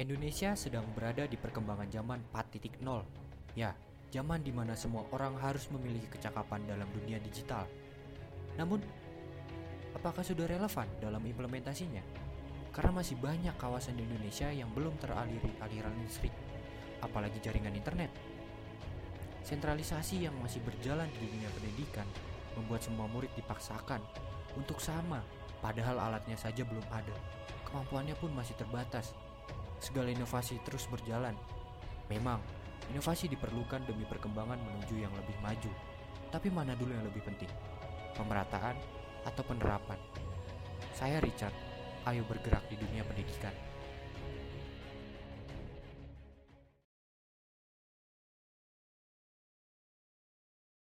Indonesia sedang berada di perkembangan zaman 4.0. Ya, zaman di mana semua orang harus memiliki kecakapan dalam dunia digital. Namun, apakah sudah relevan dalam implementasinya? Karena masih banyak kawasan di Indonesia yang belum teraliri aliran listrik, apalagi jaringan internet. Sentralisasi yang masih berjalan di dunia pendidikan membuat semua murid dipaksakan untuk sama, padahal alatnya saja belum ada. Kemampuannya pun masih terbatas. Segala inovasi terus berjalan. Memang, inovasi diperlukan demi perkembangan menuju yang lebih maju. Tapi mana dulu yang lebih penting? Pemerataan atau penerapan? Saya Richard, ayo bergerak di dunia pendidikan.